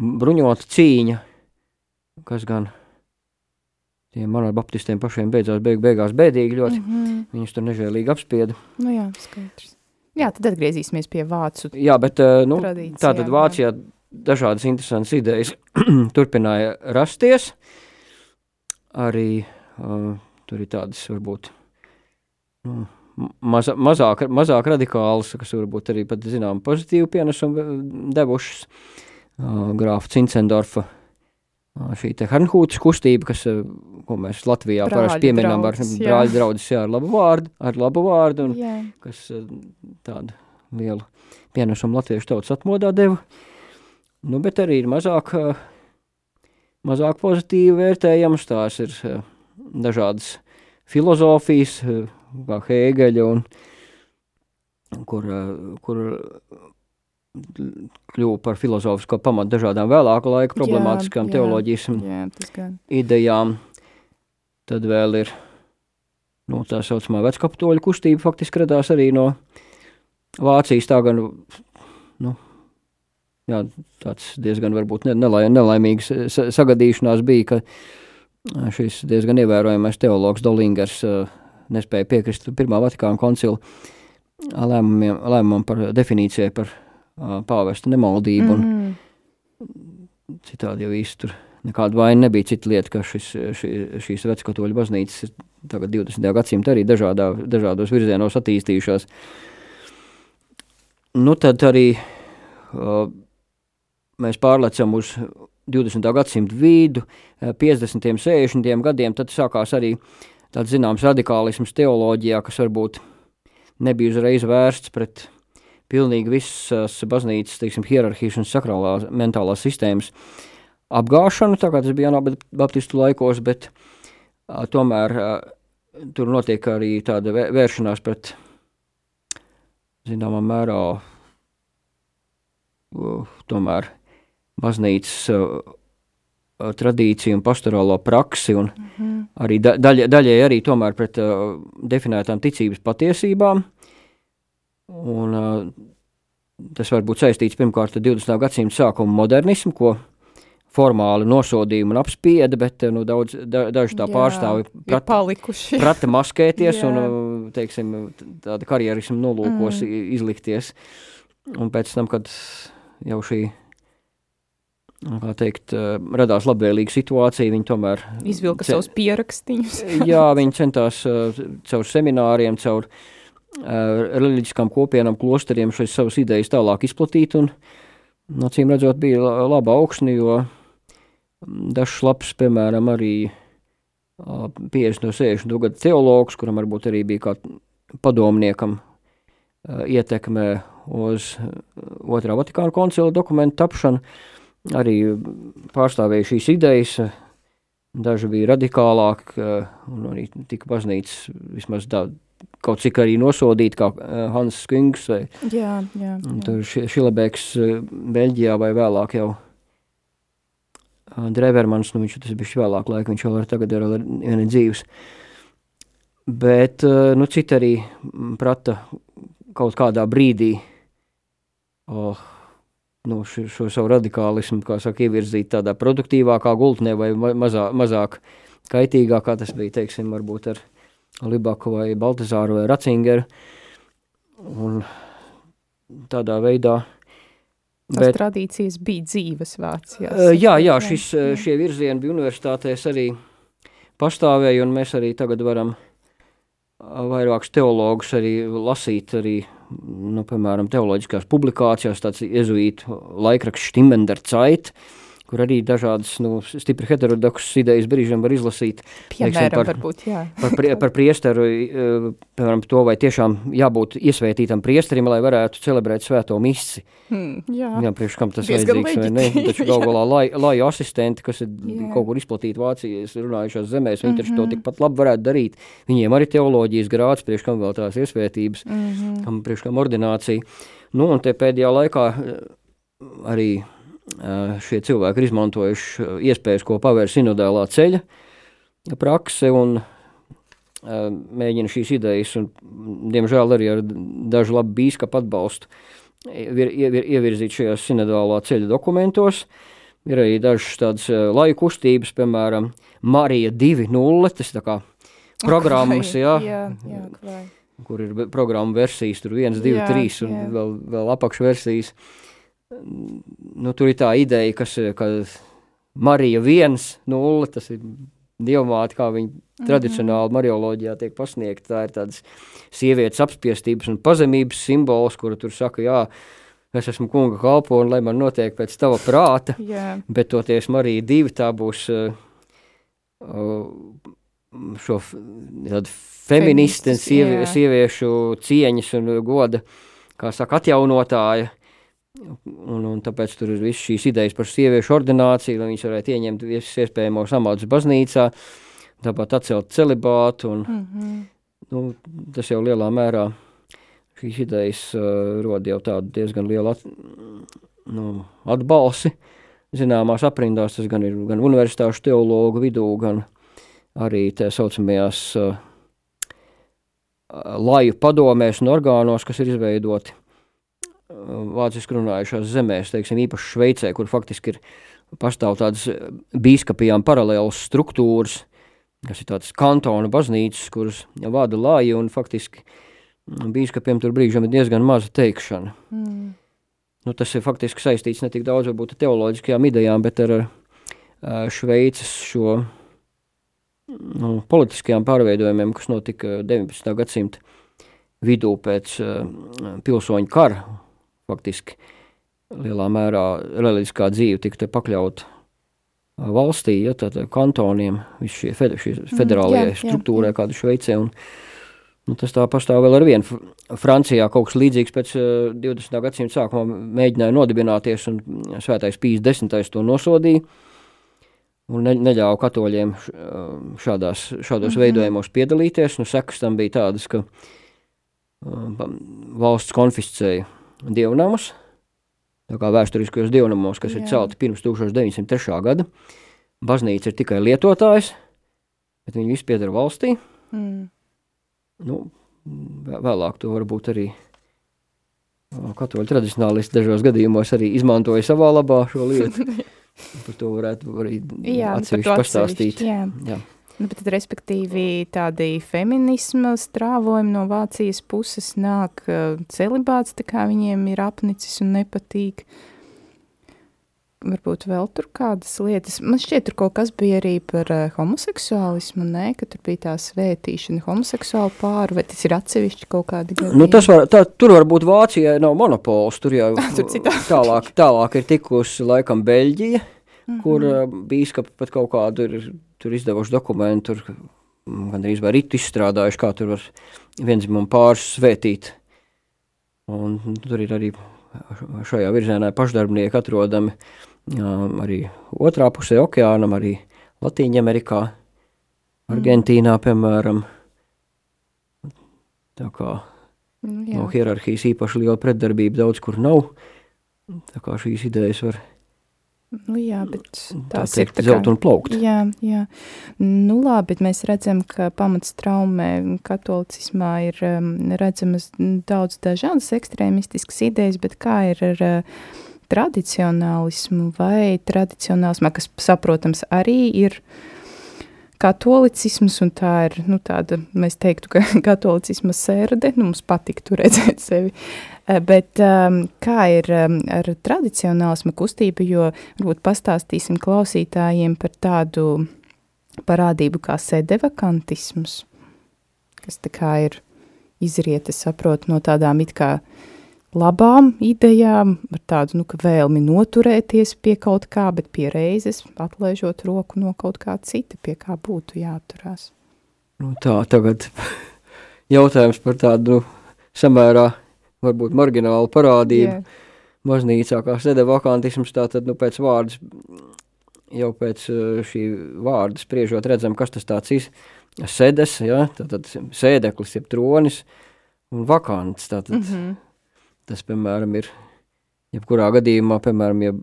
bruņota cīņa, kas gan tiem manabaptistiem pašiem beidzās beig, beigās bēdīgi ļoti. Mm -hmm. Viņus tur nežēlīgi apspieda. Nu jā, skaidrs. Jā, tad atgriezīsimies pie vācu Jā, bet nu, tā tad Vācijā dažādas interesantas idejas [clears throat] turpināja rasties. Arī uh, Tur ir tādas varbūt nu, maza, mazāk, mazāk radikālas, kas varbūt arī pat zinām pozitīvu pienesumu devušas. Uh, Grāfa Cincendorfa uh, šī Hernhūtas kustība, kas, ko mēs Latvijā parasti pieminam ar brāļu draudzes, jā, ar labu vārdu, ar labu vārdu, un jā. kas tādu lielu pienesumu latviešu tautas atmodā deva. Nu, bet arī ir mazāk, mazāk pozitīvi vērtējams, tās ir dažādas filozofijas, kā Hēgeļa, un, kur, kur kļuva par filozofisko pamatu dažādām vēlāku laiku problemātiskām jā, teoloģijas jā, idejām. Tad vēl ir nu, tā saucamā veckapitoļu kustība, faktiski radās arī no Vācijas. Tā gan, nu, jā, tāds diezgan varbūt nelaim, nelaimīgs sagadīšanās bija, ka šis diezgan ievērojamais teologs Dolingers nespēja piekrist Pirmā Vatikāna koncila lēmumiem, lēmumam par definīcijai par pāvesta nemaldību. Mm -hmm. Citādi jau īsti tur nekāda vaina nebija. Cita lieta, ka šis, šī, šīs veckatoļu baznīcas ir tagad 20. gadsimta arī dažādā, dažādos virzienos attīstījušās. Nu tad arī uh, mēs pārlecam uz 20. gadsimta vidu, 50. un 60. gadiem, tad sākās arī tāds zināms radikālisms teoloģijā, kas varbūt nebija uzreiz vērsts pret pilnīgi visas baznīcas, teiksim, hierarhijas un sakrālās mentālās sistēmas apgāšanu, tā kā tas bija Baptistu laikos, bet a, tomēr a, tur notiek arī tāda vēršanās pret zināmā mērā uh, tomēr baznīcas uh, tradīciju un pastorālo praksi, un mm -hmm. arī da, daļa, daļai arī tomēr pret uh, definētām ticības patiesībām. Un, uh, tas var būt saistīts pirmkārt ar 20. gadsimta sākuma modernismu, ko formāli nosodīja un apspieda, bet nu, daudz, da, daži tā Jā, pārstāvi prat, prata maskēties un teiksim, tāda karjerismu nolūkos mm. izlikties. Un pēc tam, kad jau šī kā teikt, eh, radās labvēlīga situācija. Viņi tomēr izvilka savus pierakstījumus. [laughs] jā, viņi centās uh, caur semināriem, caur uh, reliģiskām kopienām, klosteriem šīs savas idejas tālāk izplatīt. Un, acīm redzot, bija laba augsne, jo dažs labs, piemēram, arī 50 no 60 gadu teologs, kuram varbūt arī bija kā padomniekam ietekme uz otrā Vatikāna koncila dokumentu tapšanu, arī pārstāvēja šīs idejas, daži bija radikālāki, un arī tika baznīcas vismaz tā, kaut cik arī nosodīt, kā Hans Skings vai jā, jā, jā. Šilebeks Beļģijā vai vēlāk jau Drevermans, nu viņš tas bija vēlāk laika, viņš vēl ar tagad ir viena dzīves. Bet, nu, citi arī prata kaut kādā brīdī oh, nu, šo, šo savu radikālismu, kā saka, ievirzīt tādā produktīvākā gultnē vai mazā, mazāk kaitīgākā, tas bija, teiksim, varbūt ar Libaku vai Baltazāru vai Ratzingeru. Un tādā veidā Tas bet, tradīcijas bija dzīves vārds. Jāsaka. Jā, jā, šis, šie virzieni bija universitātēs arī pastāvēja, un mēs arī tagad varam vairākus teologus arī lasīt, arī, nu, piemēram, teoloģiskās publikācijās, tāds jezuītu laikraksts Stimender Zeit, kur arī dažādas nu, stipri heterodoksas idejas brīžiem var izlasīt. Piemēram, par, varbūt, jā. par, prie, par priesteru, eh, piemēram, to, vai tiešām jābūt iesvētītam priesterim, lai varētu celebrēt svēto misi. Hmm, jā, jā priekš kam tas Diezgan vajadzīgs, vai ne? Taču gal [laughs] galā lai, lai asistenti, kas ir jā. kaut kur izplatīti Vācijas runājušās zemēs, viņi mm -hmm. to mhm. tikpat labi varētu darīt. Viņiem arī teoloģijas grāds, priekš kam vēl tās iesvētības, mm -hmm. kam priekš kam ordinācija. Nu, un te pēdējā laikā eh, arī šie cilvēki ir izmantojuši iespējas, ko pavēr sinodālā ceļa prakse un mēģina šīs idejas, un diemžēl arī ar dažu labu bīskapu atbalstu ievirzīt šajās sinodālā ceļa dokumentos. Ir arī dažas tādas laika kustības, piemēram, Marija 2.0, tas tā kā programmas, jā, jā, jā klai. kur ir programma versijas, tur 1, 2, jā, 3 un jā. vēl, vēl apakšversijas. versijas nu, tur ir tā ideja, kas, ka Marija viens, nulle, tas ir dievmāte, kā viņa mm -hmm. tradicionāli marioloģijā tiek pasniegta. Tā ir tādas sievietes apspiestības un pazemības simbols, kuru tur saka, jā, es esmu kunga kalpo un lai man notiek pēc tava prāta, [laughs] yeah. bet toties Marija divi tā būs uh, uh, šo feministu, sievi, sieviešu cieņas un goda, kā saka, atjaunotāja, Un, un tāpēc tur ir visas šīs idejas par sieviešu ordināciju, lai viņas varētu ieņemt visus iespējamos amats baznīcā, tāpat atcelt celibātu. Un, mm -hmm. nu, tas jau lielā mērā šīs idejas uh, rod jau tādu diezgan lielu at, nu, atbalsi. Zināmās aprindās tas gan ir gan universitāšu teologu vidū, gan arī tā saucamajās uh, laju padomēs un orgānos, kas ir izveidoti vāciski runājušās zemēs, teiksim, īpaši Šveicē, kur faktiski ir pastāv tādas bīskapijām paralēlas struktūras, kas ir tādas kantona baznīcas, kuras vada lāji, un faktiski bīskapiem tur brīžam ir diezgan maza teikšana. Mm. Nu, tas ir faktiski saistīts ne tik daudz varbūt ar teoloģiskajām idejām, bet ar Šveices šo nu, politiskajām pārveidojumiem, kas notika 19. gadsimta vidū pēc uh, pilsoņu kara, faktiski lielā mērā reliģiskā dzīve tika pakļauta valstī, ja, tad kantoniem, šie fed, federālajai mm, struktūrai, kāda Šveicē. Un, nu, tas tā pastāv vēl ar vienu. Francijā kaut kas līdzīgs pēc uh, 20. gadsimta sākuma mēģināja nodibināties, un svētais Pīs desmitais to nosodīja. Un ne, neļāva katoļiem šādās, šādos mm -hmm. veidojumos piedalīties. Nu, sekas tam bija tādas, ka uh, valsts konfiscēja dievnamus, tā kā vēsturiskajos dievnamos, kas Jā. ir celti pirms 1903. gada. Baznīca ir tikai lietotājs, bet viņi visi pieder valstī. Mm. Nu, vēlāk to varbūt arī katoļu tradicionālisti dažos gadījumos arī izmantoja savā labā šo lietu. [laughs] par to varētu arī jā, atsevišķi pastāstīt. Jā. Jā. Nu, bet, respektīvi, tādi feminisma strāvojumi no Vācijas puses nāk celibāts, tā kā viņiem ir apnicis un nepatīk. Varbūt vēl tur kādas lietas. Man šķiet, tur kaut kas bija arī par uh, homoseksuālismu, ne? ka tur bija tā svētīšana homoseksuālu pāru, vai tas ir atsevišķi kaut kādi gadījumi? Nu, tas var, tā, tur varbūt Vācijai nav monopols, tur jau [laughs] tur tālāk, [laughs] tālāk ir tikusi laikam Beļģija, mm -hmm. kur uh, bīskapi pat kaut kādu ir tur izdevuši dokumentu, tur gandrīz vai ritu izstrādājuši, kā tur var vienzimumu pāris svētīt. Un tur ir arī šajā virzienā pašdarbnieki atrodami arī otrā pusē okeānam, arī Latīņamerikā, Argentīnā, piemēram. Tā kā nu, no hierarhijas īpaši liela pretdarbība daudz kur nav. Tā kā šīs idejas var Nu, jā, bet tās tā ir zelt un plaukt. Jā, jā. Nu, labi, bet mēs redzam, ka pamats traumē katolicismā ir um, redzamas daudz dažādas ekstrēmistiskas idejas, bet kā ir ar uh, tradicionālismu vai tradicionālismā, kas, saprotams, arī ir uh, katolicisms, un tā ir nu, tāda, mēs teiktu, ka [laughs] katolicisma sērde, nu, mums patiktu redzēt [laughs] sevi. Eh, bet um, kā ir um, ar tradicionālisma kustību, jo varbūt pastāstīsim klausītājiem par tādu parādību kā sedevakantisms, kas tā kā ir izriet, es saprotu, no tādām it kā uh, labām idejām, ar tādu nu, vēlmi noturēties pie kaut kā, bet pie reizes atlaižot roku no kaut kā cita, pie kā būtu jāturās. Nu, tā tagad [laughs] jautājums par tādu samērā varbūt marginālu parādību. Yeah. Baznīcā kā sēde vakantisms, tātad nu, pēc vārdas, jau pēc uh, šī vārda spriežot redzam, kas tas tāds ir. Sedes, ja, tātad sēdeklis, jeb tronis un vakants, tātad mm -hmm Tas, piemēram, ir jebkurā gadījumā, piemēram, ja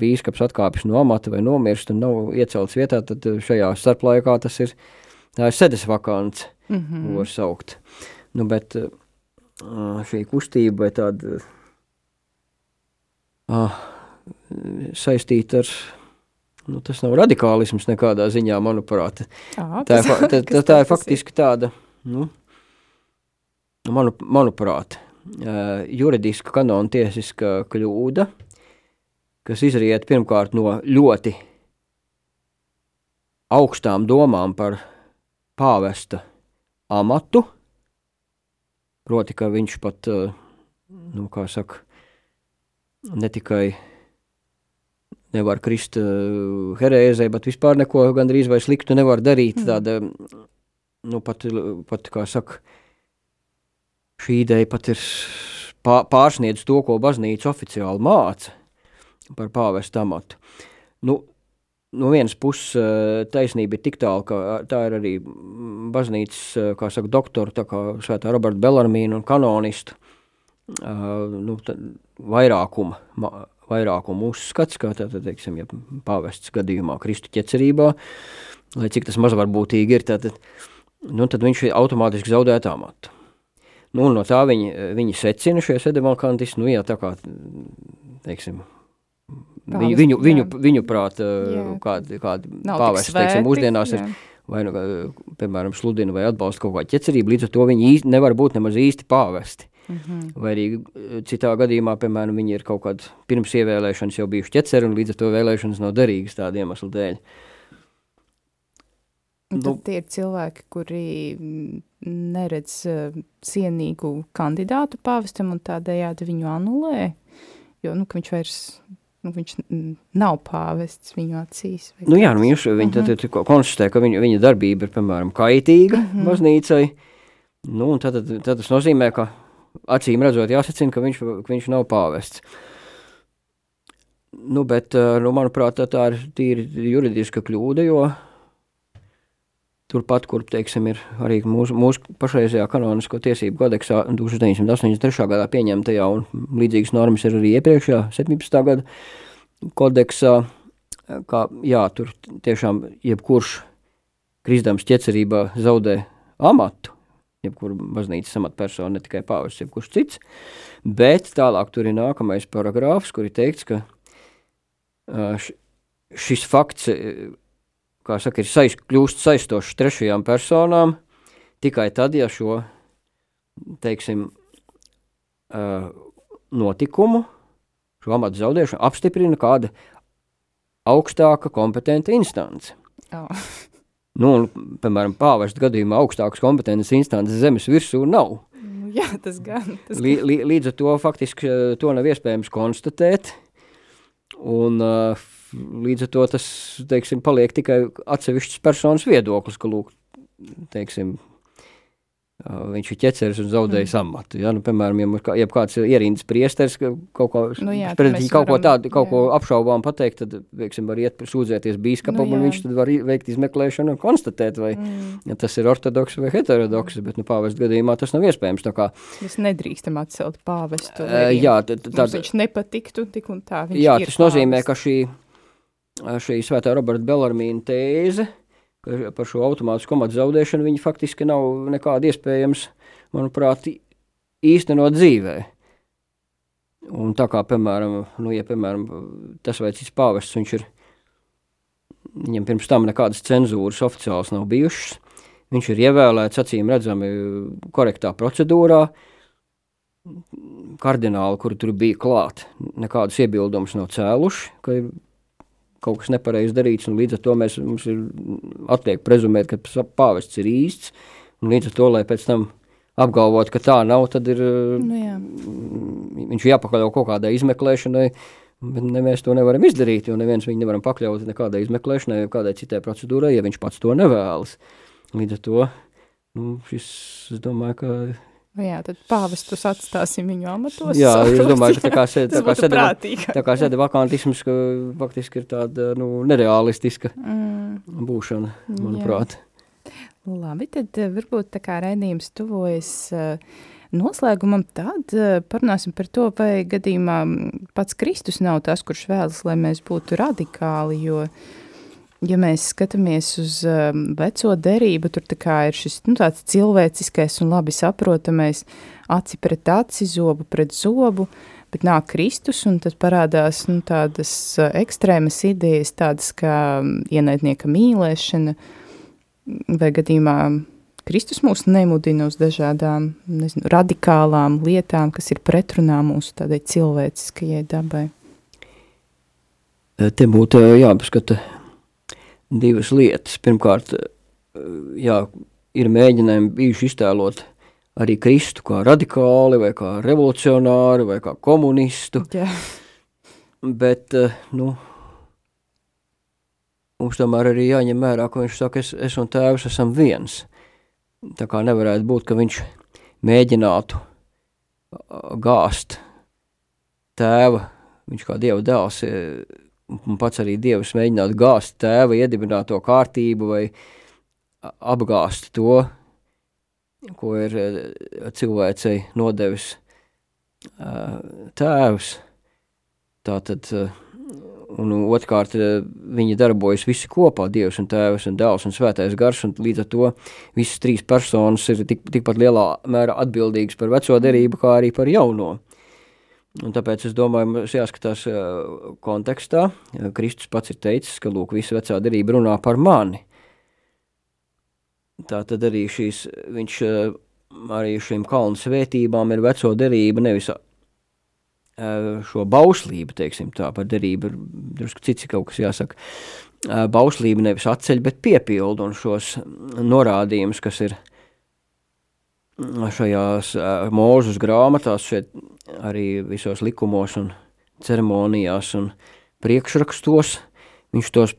bīskaps atkāpjas no amata vai nomirst un nav iecelts vietā, tad šajā starplaikā tas ir, tā ir sedes vakants, mm -hmm. var saukt. Nu, bet šī kustība vai tāda ah, saistīta ar, nu, tas nav radikālisms nekādā ziņā, manuprāt. À, tā, ir, [laughs] tā, tā, tā ir faktiski tāda, nu, manu, manuprāt, juridiska kanona tiesiska kļūda, kas izriet pirmkārt no ļoti augstām domām par pāvesta amatu, proti, ka viņš pat, nu, kā saka, ne tikai nevar krist herēzē, bet vispār neko gandrīz vai sliktu nevar darīt, mm. tāda, nu, pat, pat kā saka, šī ideja pat ir pārsniedz to, ko baznīca oficiāli māca par pāvestu amatu. Nu, no vienas puses eh, taisnība ir tik tālu, ka tā ir arī baznīcas, eh, kā saka, doktora, tā kā svētā Roberta Belarmīna un kanonistu nu, vairākuma, vairākuma uzskats, kā tātad, teiksim, ja pāvests gadījumā Kristu ķecerībā, lai cik tas mazvarbūtīgi ir, tātad, nu, tad viņš automātiski zaudēt amatu. Nu, no tā viņi, viņi secina šie sedevalkantisti, nu jā, tā kā, teiksim, viņu, viņu, viņu, viņu prāt, kādi, kādi pāvēsti, teiksim, mūsdienās jā. ir, vai, nu, piemēram, sludina vai atbalsta kaut kādu ķecerību, līdz ar to viņi īsti, nevar būt nemaz īsti pāvesti. Mm -hmm. Vai arī citā gadījumā, piemēram, viņi ir kaut kādi pirms ievēlēšanas jau bijuši ķeceri, un līdz ar to vēlēšanas nav derīgas tādu iemeslu dēļ. Uh, Un tad nu, tie ir cilvēki, kuri neredz uh, cienīgu kandidātu pāvestam un tādējādi viņu anulē, jo, nu, viņš vairs, nu, viņš nav pāvests viņu acīs. Nu jā, nu, viņš, viņi uh -huh. tad, tad konstatē, ka viņa, viņa darbība ir, piemēram, kaitīga uh mhm. -huh. baznīcai, nu, un tad, tad, tad tas nozīmē, ka acīm redzot jāsacina, ka viņš, ka viņš nav pāvests. Nu, bet, nu, manuprāt, tā, tā ir tīri juridiska kļūda, jo Turpat, kur teiksim, ir arī mūsu, mūsu pašreizējā kanonisko tiesību kodeksā 1983. gadā pieņemtajā, un līdzīgas normas ir arī iepriekšējā 17. gada kodeksā, kā jā, tur tiešām jebkurš kristams ķecerībā zaudē amatu, jebkura baznīcas amatpersona, ne tikai pāvis, jebkurš cits, bet tālāk tur ir nākamais paragrāfs, kur ir teikts, ka šis fakts kā saka, ir saiz, kļūst saistošs trešajām personām tikai tad, ja šo, teiksim, uh, notikumu, šo amatu zaudēšanu apstiprina kāda augstāka kompetenta instance. Oh. [laughs] Nu, un, piemēram, pāvesta gadījumā augstākas kompetences instances zemes virsū nav. Nu, jā, tas gan. Tas Lī, līdz ar to faktiski to nav iespējams konstatēt, un uh, līdz ar to tas, teiksim, paliek tikai atsevišķs personas viedoklis, ka, lūk, teiksim, viņš ir ķeceris un zaudējis mm. amatu. Ja? Nu, piemēram, ja, ja kāds ir ierīnas priesteris, kaut ko, nu, jā, pret viņu kaut ko tādu, kaut jā. ko apšaubām pateikt, tad, veiksim, var iet sūdzēties bīskapam, nu, un viņš tad var veikt izmeklēšanu un konstatēt, vai mm. ja tas ir ortodoks vai heterodoks, bet, nu, pāvestu gadījumā tas nav iespējams. Kā, Mēs nedrīkstam atcelt pāvestu. Uh, jā, tad, tad, viņš nepatiktu tik un tā. Jā, tas nozīmē, ka šī, šī svētā Roberta Belarmīna tēze, par šo automātisku komatu zaudēšanu, viņi faktiski nav nekādi iespējams, manuprāt, īstenot dzīvē. Un tā kā, piemēram, nu, ja, piemēram tas vai cits pāvests, viņš ir, viņam pirms tam nekādas cenzūras oficiāls nav bijušas, viņš ir ievēlēts acīm redzami korektā procedūrā, kardināli, kuri tur bija klāt, nekādus iebildumus nav cēluši, ka ir kaut kas nepareizi darīts, un līdz ar to mēs, mums ir atliek prezumēt, ka pāvests ir īsts, un līdz ar to, lai pēc tam apgalvot, ka tā nav, tad ir, nu, jā. viņš ir jāpakaļau kaut kādai izmeklēšanai, bet ne, mēs to nevaram izdarīt, jo neviens viņu nevaram pakļaut nekādai izmeklēšanai kādai citai procedūrai, ja viņš pats to nevēlas. Līdz ar to, nu, šis, es domāju, ka Nu jā, tad pāvestus atstāsim viņu amatos. Jā, es domāju, ka tā kā sēde, tā kā sēde, tā kā sēde vakantisms, ka faktiski ir tāda, nu, nerealistiska mm. būšana, manuprāt. Jā. Labi, tad eh, varbūt tā kā raidījums tuvojas uh, noslēgumam, tad uh, parunāsim par to, vai gadījumā pats Kristus nav tas, kurš vēlas, lai mēs būtu radikāli, jo uh, ja mēs skatāmies uz um, veco derību, tur ir šis nu, cilvēciskais un labi saprotamais aci pret aci, zobu pret zobu, bet nāk Kristus un tad parādās nu, tādas uh, ekstrēmas idejas, tādas kā um, ienaidnieka mīlēšana, vai gadījumā Kristus mūs nemudina uz dažādām nezinu, radikālām lietām, kas ir pretrunā mūsu tādai cilvēciskajai dabai. Te būtu jāpaskata divas lietas. Pirmkārt, jā, ir mēģinājumi bijuši iztēlot arī Kristu kā radikāli, vai kā revolucionāru, vai kā komunistu. Jā. Bet, nu, mums tomēr arī jāņem vērā, ka viņš saka, es, es un tēvs esam viens. Tā kā nevarētu būt, ka viņš mēģinātu gāzt tēva, viņš kā dieva dēls un pats arī Dievs mēģināt gāzt tēva iedibināto kārtību vai apgāst to, ko ir eh, cilvēcei nodevis eh, tēvs. Tātad, eh, un otrkārt, viņi darbojas visi kopā, Dievs un tēvs un dēls un svētais gars, un līdz ar to visas trīs personas ir tik, tikpat lielā mērā atbildīgas par veco derību, kā arī par jauno. Un tāpēc es domāju, mums jāskatās kontekstā. Kristus pats ir teicis, ka lūk, visa vecā derība runā par mani. Tā tad arī šīs, viņš arī šīm kalnu svētībām ir veco derība, nevis šo bauslību, teiksim tā, par derību ir drusku cits kaut kas jāsaka. Bauslība nevis atceļ, bet piepildu un šos norādījumus, kas ir šajās mūžas grāmatās, šeit arī visos likumos un ceremonijās un priekšrakstos, viņš tos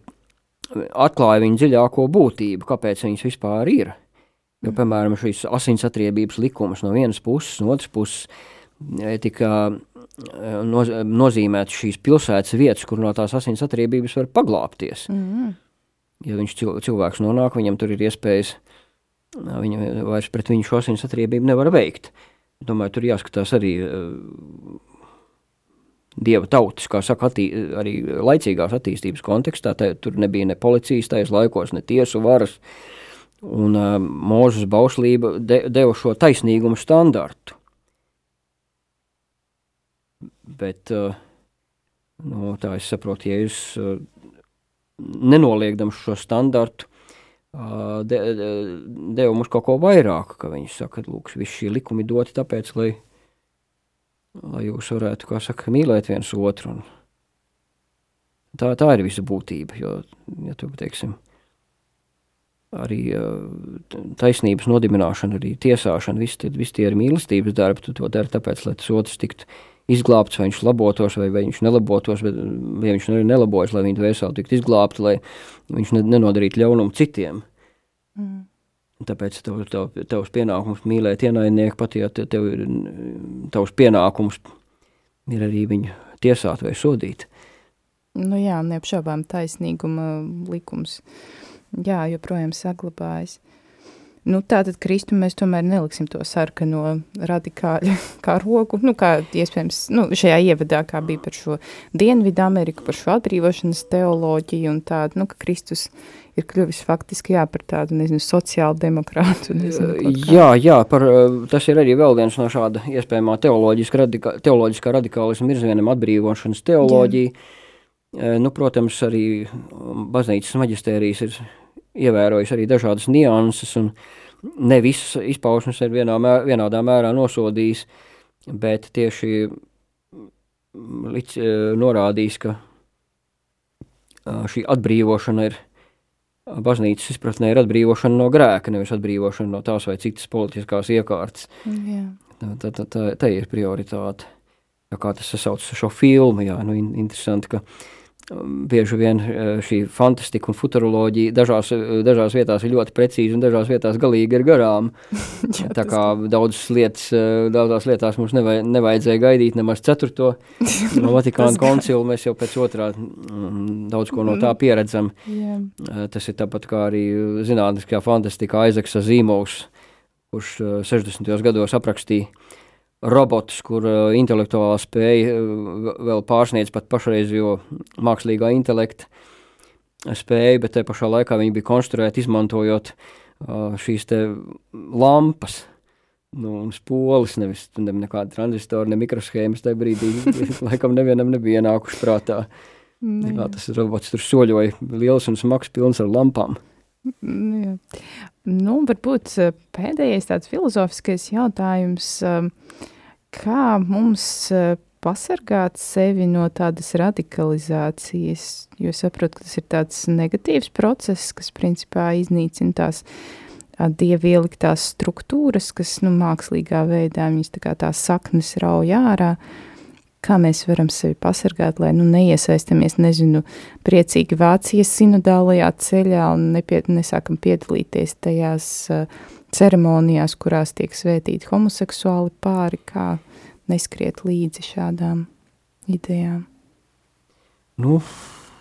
atklāja viņa dziļāko būtību, kāpēc viņas vispār ir. Jo, piemēram, šīs asinsatriebības likumas no vienas puses, no otras puses tika noz nozīmētas šīs pilsētas vietas, kur no tās asinsatriebības var paglāpties. Mm. Ja viņš cilvēks nonāk, viņam tur ir iespējas uh, viņa vairs pret viņu šo asins atriebību nevar veikt. Domāju, tur jāskatās arī uh, dieva tautas, kā saka, attī, arī laicīgās attīstības kontekstā. Tā, tur nebija ne policijas tais laikos, ne tiesu varas, un uh, Mūzes bauslība de, deva šo taisnīgumu standartu. Bet, uh, nu, tā es saprotu, ja jūs uh, nenoliekdams šo standartu, de, de, deva mums kaut ko vairāk, ka viņi saka, lūk, visi šie likumi doti tāpēc, lai, lai jūs varētu, kā saka, mīlēt viens otru. Un tā, tā ir visa būtība, jo, ja tu, teiksim, arī taisnības nodibināšana, arī tiesāšana, visi, visi tie ir mīlestības darbi, tu to dari tāpēc, lai tas otrs tiktu izglābts, vai viņš labotos, vai, vai viņš nelabotos, bet, ja viņš arī nelabojas, lai viņa dvēseli tiktu izglābta, lai viņš ne, nenodarītu ļaunumu citiem. Mm. Tāpēc tev, tev, tavs pienākums mīlēt ienaidnieku, pat ja tev, ir tavs pienākums ir arī viņu tiesāt vai sodīt. Nu jā, neapšaubām taisnīguma likums, jā, joprojām saglabājas. Nu, tātad Kristu mēs tomēr neliksim to sarkano radikāļu [laughs] kā roku, nu, kā iespējams, nu, šajā ievadā, kā bija par šo Dienvidu Ameriku, par šo atbrīvošanas teoloģiju un tādu, nu, ka Kristus ir kļuvis faktiski, jā, par tādu, nezinu, sociālu demokrātu. Nezinu, jā, jā, par, tas ir arī vēl viens no šāda iespējamā teoloģiska, radika, teoloģiskā radikālisma virzienam atbrīvošanas teoloģija. Jā. Nu, protams, arī baznīcas maģistērijas ir ievērojis arī dažādas nianses, un ne visas izpausmes ir vienā, mēr, vienādā mērā nosodījis, bet tieši līdz, norādījis, ka šī atbrīvošana ir baznīcas izpratnē ir atbrīvošana no grēka, nevis atbrīvošana no tās vai citas politiskās iekārtas. Jā. Tā, tā, tā, tā ir prioritāte. Tā kā tas sasaucas ar šo filmu, jā, nu, interesanti, ka uh, bieži vien eh, šī fantastika un futuroloģija dažās, eh, dažās vietās ir ļoti precīzi un dažās vietās galīgi ir garām. [laughs] Jā, tā kā daudzas lietas, eh, daudzās lietās mums nevaj, nevajadzēja gaidīt nemaz ceturto [laughs] no Vatikāna koncilu, mēs jau pēc otrā mm, daudz ko no tā mm. pieredzam. Jā. Tas ir tāpat kā arī zinātniskajā fantastikā Aizeksa Zīmovs, kurš 60. gados aprakstīja robotus, kur uh, intelektuālā spēja uh, vēl pārsniedz pat pašreizējo mākslīgā intelekta spēju, bet te pašā laikā viņi bija konstruēti izmantojot uh, šīs lampas. Nu, un spolis, nevis ne, nekāda tranzistora, ne mikroshēmas tajā brīdī, [laughs] laikam nevienam nebija ienākuši prātā. Ne. Kā tas robots tur soļoja, liels un smags, pilns ar lampām. Jā. Nu, varbūt eh, pēdējais tāds filozofiskais jautājums, eh, kā mums eh, pasargāt sevi no tādas radikalizācijas, jo saprotu, ka tas ir tāds negatīvs process, kas principā iznīcina tās dievi ieliktās struktūras, kas, nu, mākslīgā veidā viņas tā kā tās saknes rauj ārā, uh, kā mēs varam sevi pasargāt, lai nu, neiesaistamies, nezinu, priecīgi Vācijas sinodālajā ceļā un nepie, nesākam piedalīties tajās uh, ceremonijās, kurās tiek svētīti homoseksuāli pāri, kā neskriet līdzi šādām idejām. Nu,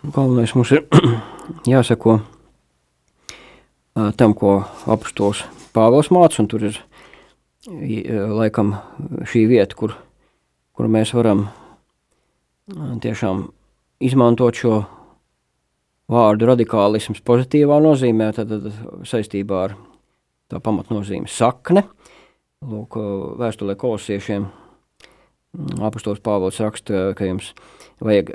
galvenais mums ir [clears throat] jāsako uh, tam, ko apustulis Pāvils māca, un tur ir uh, laikam šī vieta, kur kur mēs varam tiešām izmantot šo vārdu radikālisms pozitīvā nozīmē, tad, tad saistībā ar tā pamatnozīme sakne. Lūk, vēstulē kolosiešiem apustols Pāvils raksta, ka jums vajag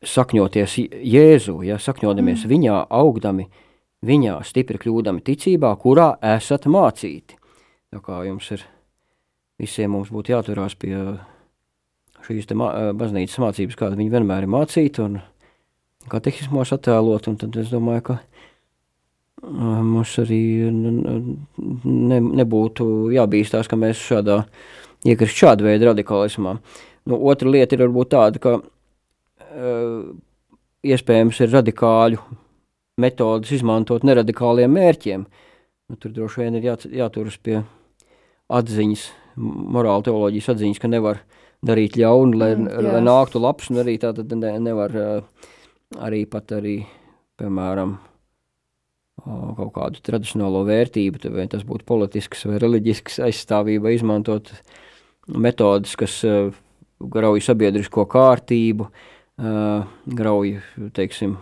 sakņoties Jēzu, ja sakņodamies mm. viņā, augdami viņā, stipri kļūdami ticībā, kurā esat mācīti. Tā kā jums ir visiem mums būtu jāturās pie šīs te mā, baznīcas mācības, kāda viņi vienmēr ir mācīta un katehismos attēlot, un tad es domāju, ka mums arī ne, nebūtu jābīstās, ka mēs šādā iekrist šāda veida radikālismā. Nu, otra lieta ir varbūt tāda, ka uh, iespējams ir radikāļu metodas izmantot neradikāliem mērķiem. Nu, tur droši vien ir jā, jāturas pie atziņas morāla teoloģijas atziņas, ka nevar darīt ļaunu, lai, mm, lai nāktu labs, un arī tā tad ne, nevar arī pat arī, piemēram, kaut kādu tradicionālo vērtību, vai tas būtu politisks vai reliģisks aizstāvība, izmantot metodas, kas grauj sabiedrisko kārtību, grauj, teiksim,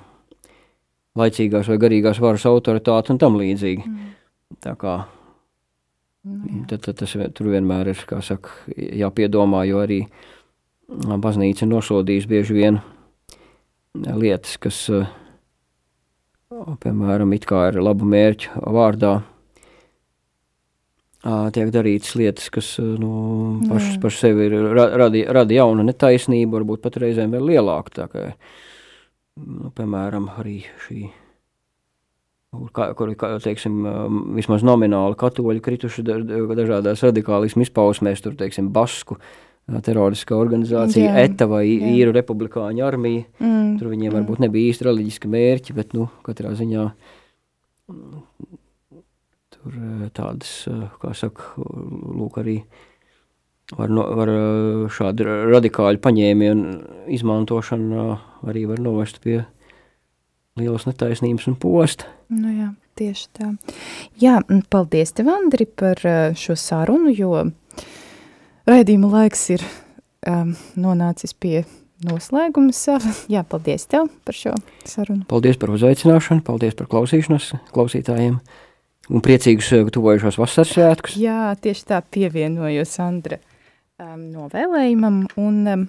laicīgās vai garīgās varas autoritāti un tam līdzīgi. Mm. Tā kā Mm. Tad, tad tas tur vienmēr ir saka, jāpiedomā, jo arī baznīca nosodīs bieži vien lietas, kas, piemēram, it kā ir labu mērķu vārdā, tiek darītas lietas, kas nu, pašas par sevi ir, rada, rada jaunu netaisnību, varbūt pat reizēm vēl lielāku. Tā kā, nu, piemēram, arī šī kur, teiksim, vismaz nomināli katoļi krituši dažādās radikālismu izpausmēs, tur, teiksim, Basku teroriska organizācija, jā, ETA vai jā. Īru republikāņu armija. Mm, tur viņiem mm. varbūt nebija īsti reliģiski mērķi, bet, nu, katrā ziņā tur tādas, kā saka, lūk arī var, no, var šādi radikāļu paņēmienu izmantošana arī var novest pie lielas netaisnības un posta. Nu jā, tieši tā. Jā, paldies tev, Andri, par eh, šo sarunu, jo raidījuma laiks ir um, nonācis pie noslēguma sava. Jā, paldies tev par šo sarunu. Paldies par uzaicināšanu, paldies par klausīšanos klausītājiem un priecīgus eh, tuvojušos vasaras svētkus. Jā, tieši tā pievienojos Andra um, novēlējumam un um,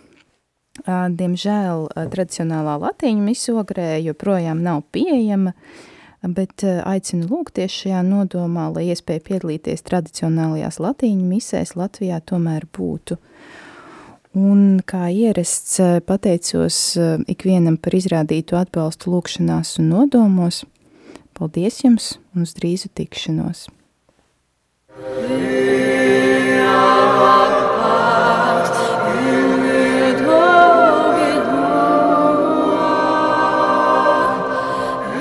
Diemžēl tradicionālā latīņu misogrē joprojām nav pieejama, bet aicinu lūgties šajā nodomā, lai iespēja piedalīties tradicionālajās latīņu misēs Latvijā tomēr būtu. Un kā ierasts, pateicos ikvienam par izrādītu atbalstu lūkšanās un nodomos. Paldies jums un uz drīzu tikšanos!